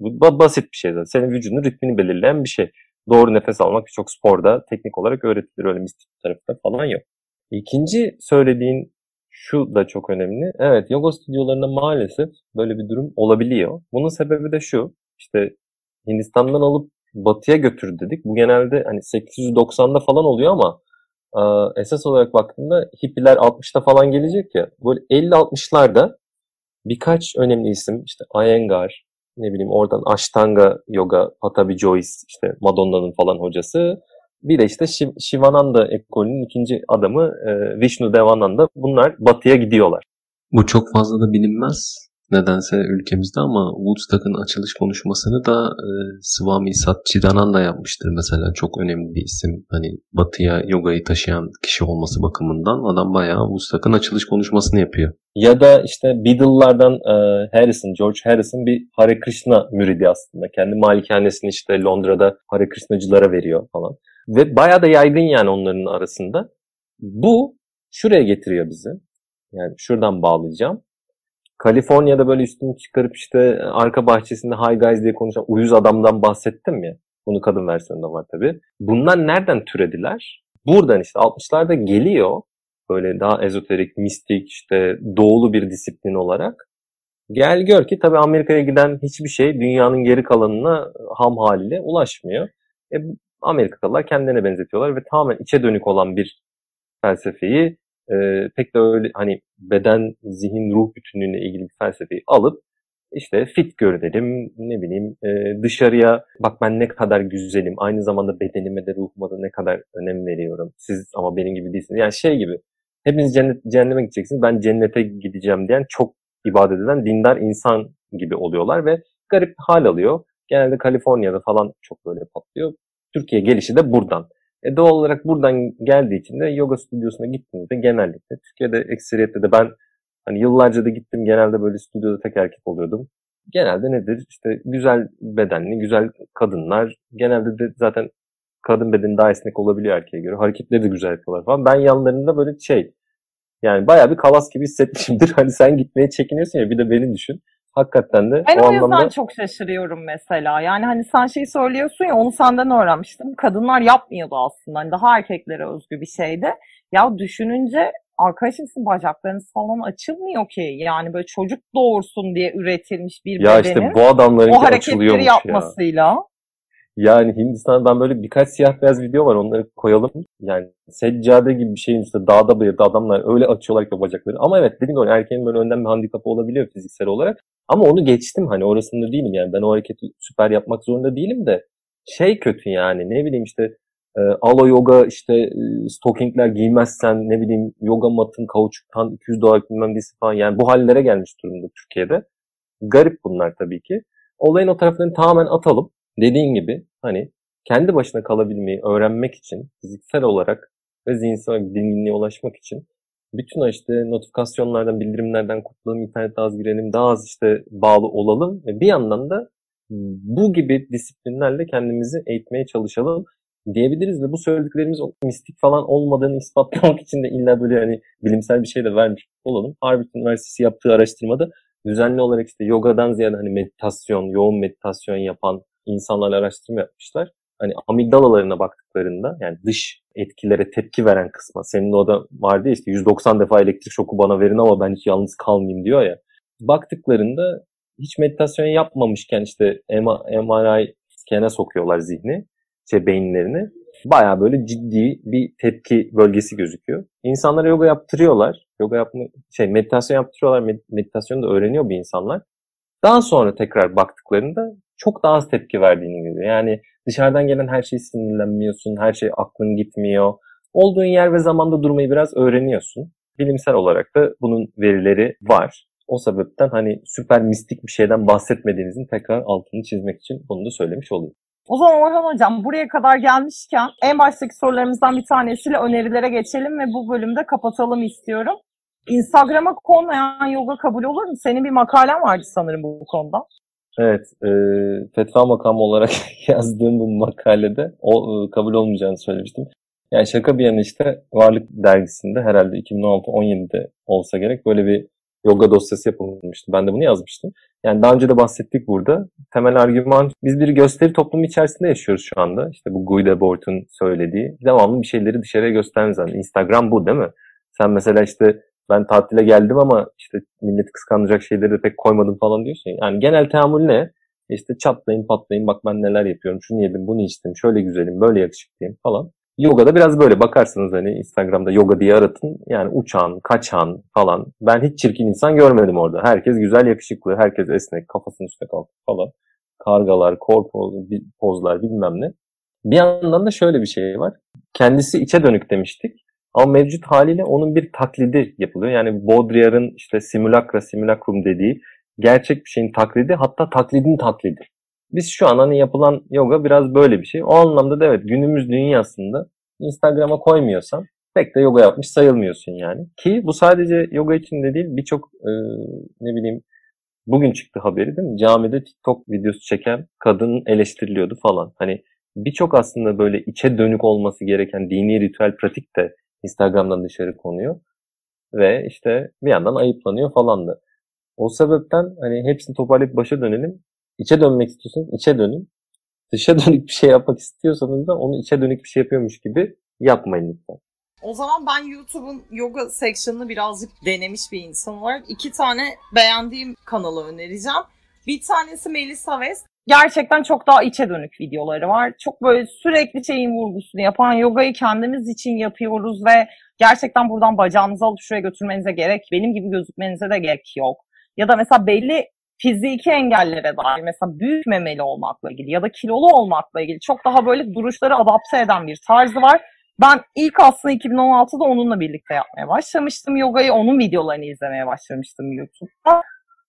Bu basit bir şey zaten. Senin vücudun ritmini belirleyen bir şey. Doğru nefes almak birçok sporda teknik olarak öğretilir. Öyle mistik da falan yok. İkinci söylediğin şu da çok önemli. Evet yoga stüdyolarında maalesef böyle bir durum olabiliyor. Bunun sebebi de şu. İşte Hindistan'dan alıp batıya götür dedik. Bu genelde hani 890'da falan oluyor ama esas olarak baktığında hippiler 60'ta falan gelecek ya. Böyle 50-60'larda birkaç önemli isim işte Iyengar, ne bileyim oradan Ashtanga Yoga, Patabi Joyce, işte Madonna'nın falan hocası. Bir de işte Shivananda ekolünün ikinci adamı e, Vishnu Devananda. Bunlar batıya gidiyorlar. Bu çok fazla da bilinmez nedense ülkemizde ama Woodstock'ın açılış konuşmasını da e, Swami Satchidananda yapmıştır mesela. Çok önemli bir isim. Hani batıya yogayı taşıyan kişi olması bakımından adam bayağı Woodstock'ın açılış konuşmasını yapıyor. Ya da işte Beatles'lardan e, Harrison, George Harrison bir Hare Krishna müridi aslında. Kendi malikanesini işte Londra'da Hare Krishnacılara veriyor falan. Ve bayağı da yaygın yani onların arasında. Bu şuraya getiriyor bizi. Yani şuradan bağlayacağım. Kaliforniya'da böyle üstünü çıkarıp işte arka bahçesinde Hi Guys diye konuşan uyuz adamdan bahsettim ya. Bunu kadın versiyonunda var tabii. Bunlar nereden türediler? Buradan işte 60'larda geliyor. Böyle daha ezoterik, mistik, işte doğulu bir disiplin olarak. Gel gör ki tabii Amerika'ya giden hiçbir şey dünyanın geri kalanına ham haliyle ulaşmıyor. E, Amerikalılar kendine benzetiyorlar ve tamamen içe dönük olan bir felsefeyi e, pek de öyle hani beden, zihin, ruh bütünlüğüne ilgili bir felsefeyi alıp işte fit görünelim, ne bileyim e, dışarıya bak ben ne kadar güzelim, aynı zamanda bedenime de ruhuma da ne kadar önem veriyorum. Siz ama benim gibi değilsiniz. Yani şey gibi, hepiniz cennet, cehenneme gideceksiniz, ben cennete gideceğim diyen çok ibadet eden dindar insan gibi oluyorlar ve garip hal alıyor. Genelde Kaliforniya'da falan çok böyle patlıyor. Türkiye gelişi de buradan. E doğal olarak buradan geldiği için de yoga stüdyosuna gittiğinizde genellikle Türkiye'de ekseriyette de ben hani yıllarca da gittim genelde böyle stüdyoda tek erkek oluyordum. Genelde nedir? İşte güzel bedenli, güzel kadınlar. Genelde de zaten kadın bedeni daha esnek olabiliyor erkeğe göre. Hareketleri de güzel yapıyorlar falan. Ben yanlarında böyle şey yani bayağı bir kalas gibi hissetmişimdir. Hani sen gitmeye çekiniyorsun ya bir de beni düşün. Hakikaten de Ben o o yüzden anlamda çok şaşırıyorum mesela. Yani hani sen şeyi söylüyorsun ya onu senden öğrenmiştim. Kadınlar yapmıyordu aslında. Hani daha erkeklere özgü bir şeydi. Ya düşününce arkadaşım sizin bacaklarınız falan açılmıyor ki. Yani böyle çocuk doğursun diye üretilmiş bir ya bedenin işte bu adamların o hareketleri ya. Yani Hindistan'dan böyle birkaç siyah beyaz video var onları koyalım. Yani seccade gibi bir şeyin üstünde dağda bayırda adamlar öyle açıyorlar ki bacakları. Ama evet dediğim gibi erkeğin böyle önden bir handikapı olabiliyor fiziksel olarak. Ama onu geçtim hani orasında değilim yani ben o hareketi süper yapmak zorunda değilim de şey kötü yani ne bileyim işte e, alo yoga işte e, stockingler giymezsen ne bileyim yoga matın kauçuktan 200 dolar bilmem neyse falan yani bu hallere gelmiş durumda Türkiye'de. Garip bunlar tabii ki. Olayın o taraflarını tamamen atalım. Dediğin gibi hani kendi başına kalabilmeyi öğrenmek için fiziksel olarak ve zihinsel olarak dinginliğe ulaşmak için bütün işte notifikasyonlardan, bildirimlerden kurtulalım, internette az girelim, daha az işte bağlı olalım ve bir yandan da bu gibi disiplinlerle kendimizi eğitmeye çalışalım diyebiliriz ve bu söylediklerimiz mistik falan olmadığını ispatlamak için de illa böyle hani bilimsel bir şey de vermiş olalım. Harvard Üniversitesi yaptığı araştırmada düzenli olarak işte yogadan ziyade hani meditasyon, yoğun meditasyon yapan insanlarla araştırma yapmışlar. Hani amigdalalarına baktıklarında yani dış etkilere tepki veren kısma. Senin o da vardı işte 190 defa elektrik şoku bana verin ama ben hiç yalnız kalmayayım diyor ya. Baktıklarında hiç meditasyon yapmamışken işte MRI skene sokuyorlar zihni, şey beyinlerini. Baya böyle ciddi bir tepki bölgesi gözüküyor. İnsanlara yoga yaptırıyorlar. Yoga yapma, şey meditasyon yaptırıyorlar. Med- meditasyonu da öğreniyor bu insanlar. Daha sonra tekrar baktıklarında çok daha az tepki verdiğini görüyor. Yani dışarıdan gelen her şeyi sinirlenmiyorsun, her şey aklın gitmiyor. Olduğun yer ve zamanda durmayı biraz öğreniyorsun. Bilimsel olarak da bunun verileri var. O sebepten hani süper mistik bir şeyden bahsetmediğinizin tekrar altını çizmek için bunu da söylemiş olayım. O zaman Orhan Hocam buraya kadar gelmişken en baştaki sorularımızdan bir tanesiyle önerilere geçelim ve bu bölümde kapatalım istiyorum. Instagram'a konmayan yoga kabul olur mu? Senin bir makalen vardı sanırım bu konuda. Evet, e, fetva makamı olarak yazdığım bu makalede o e, kabul olmayacağını söylemiştim. Yani şaka bir yana işte Varlık dergisinde herhalde 2016-17'de olsa gerek böyle bir yoga dosyası yapılmıştı. Ben de bunu yazmıştım. Yani daha önce de bahsettik burada. Temel argüman biz bir gösteri toplumu içerisinde yaşıyoruz şu anda. İşte bu Guy Debord'un söylediği. Devamlı bir şeyleri dışarıya göstermemiz. Instagram bu değil mi? Sen mesela işte ben tatile geldim ama işte millet kıskandıracak şeyleri de pek koymadım falan diyorsun. Yani genel teamül ne? İşte çatlayın patlayın bak ben neler yapıyorum. Şunu yedim bunu içtim. Şöyle güzelim böyle yakışıklıyım falan. Yoga da biraz böyle bakarsınız hani Instagram'da yoga diye aratın. Yani uçan, kaçan falan. Ben hiç çirkin insan görmedim orada. Herkes güzel, yakışıklı, herkes esnek, kafasının üstüne kalktı falan. Kargalar, kor pozlar bilmem ne. Bir yandan da şöyle bir şey var. Kendisi içe dönük demiştik. Ama mevcut haliyle onun bir taklidi yapılıyor. Yani Baudrillard'ın işte simulacra, simulacrum dediği gerçek bir şeyin taklidi hatta taklidin taklidi. Biz şu an hani yapılan yoga biraz böyle bir şey. O anlamda da evet günümüz dünyasında Instagram'a koymuyorsan pek de yoga yapmış sayılmıyorsun yani. Ki bu sadece yoga için de değil birçok e, ne bileyim bugün çıktı haberi değil mi? Camide TikTok videosu çeken kadın eleştiriliyordu falan. Hani birçok aslında böyle içe dönük olması gereken dini ritüel pratik de Instagram'dan dışarı konuyor. Ve işte bir yandan ayıplanıyor falan da. O sebepten hani hepsini toparlayıp başa dönelim. İçe dönmek istiyorsanız içe dönün. Dışa dönük bir şey yapmak istiyorsanız da onu içe dönük bir şey yapıyormuş gibi yapmayın lütfen. O zaman ben YouTube'un yoga section'ını birazcık denemiş bir insan olarak iki tane beğendiğim kanalı önereceğim. Bir tanesi Melissa West. Gerçekten çok daha içe dönük videoları var. Çok böyle sürekli şeyin vurgusunu yapan yogayı kendimiz için yapıyoruz ve gerçekten buradan bacağınızı alıp şuraya götürmenize gerek, benim gibi gözükmenize de gerek yok. Ya da mesela belli fiziki engellere dair mesela büyük memeli olmakla ilgili ya da kilolu olmakla ilgili çok daha böyle duruşları adapte eden bir tarzı var. Ben ilk aslında 2016'da onunla birlikte yapmaya başlamıştım yogayı. Onun videolarını izlemeye başlamıştım YouTube'da.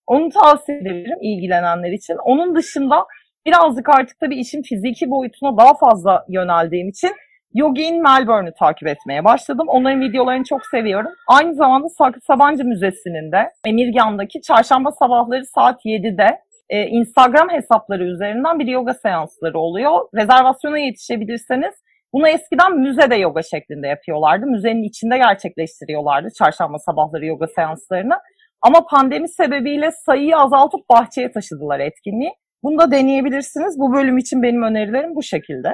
Onu tavsiye ederim ilgilenenler için. Onun dışında birazcık artık tabii işin fiziki boyutuna daha fazla yöneldiğim için Yogi Melbourne'ü takip etmeye başladım. Onların videolarını çok seviyorum. Aynı zamanda Sakıp Sabancı Müzesi'nin de Emirgan'daki çarşamba sabahları saat 7'de e, Instagram hesapları üzerinden bir yoga seansları oluyor. Rezervasyona yetişebilirseniz bunu eskiden müzede yoga şeklinde yapıyorlardı. Müzenin içinde gerçekleştiriyorlardı çarşamba sabahları yoga seanslarını. Ama pandemi sebebiyle sayıyı azaltıp bahçeye taşıdılar etkinliği. Bunu da deneyebilirsiniz. Bu bölüm için benim önerilerim bu şekilde.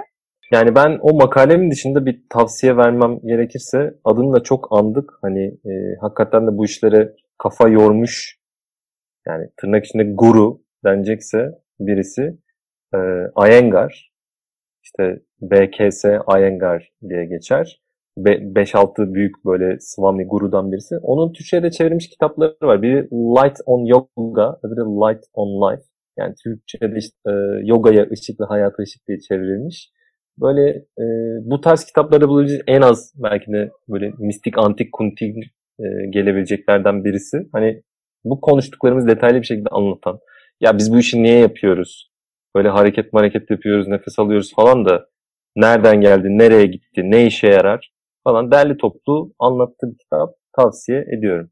Yani ben o makalemin dışında bir tavsiye vermem gerekirse adını da çok andık. Hani e, hakikaten de bu işlere kafa yormuş yani tırnak içinde guru denecekse birisi e, Iyengar. İşte BKS Iyengar diye geçer. 5-6 büyük böyle Swami Guru'dan birisi. Onun Türkçe'de çevrilmiş kitapları var. Biri Light on Yoga, öbürü Light on Life. Yani Türkçe'de işte e, yogaya ışık ve hayata ışık diye çevrilmiş. Böyle e, bu tarz kitapları bulabileceğiniz en az belki de böyle mistik, antik, kuntik e, gelebileceklerden birisi. Hani bu konuştuklarımız detaylı bir şekilde anlatan. Ya biz bu işi niye yapıyoruz? Böyle hareket hareket yapıyoruz, nefes alıyoruz falan da nereden geldi, nereye gitti, ne işe yarar falan derli toplu anlattığı bir kitap tavsiye ediyorum.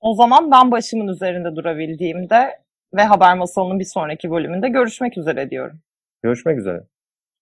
O zaman ben başımın üzerinde durabildiğimde ve Haber Masalı'nın bir sonraki bölümünde görüşmek üzere diyorum. Görüşmek üzere.